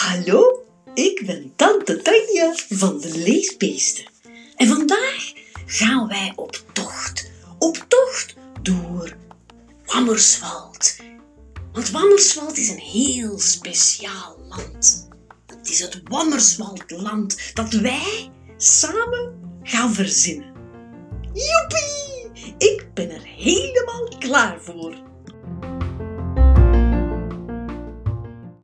Hallo, ik ben Tante Tanja van de Leesbeesten. En vandaag gaan wij op tocht. Op tocht door Wammerswald. Want Wammerswald is een heel speciaal land. Het is het Wammerswaldland dat wij samen gaan verzinnen. Joepie! Ik ben er helemaal klaar voor.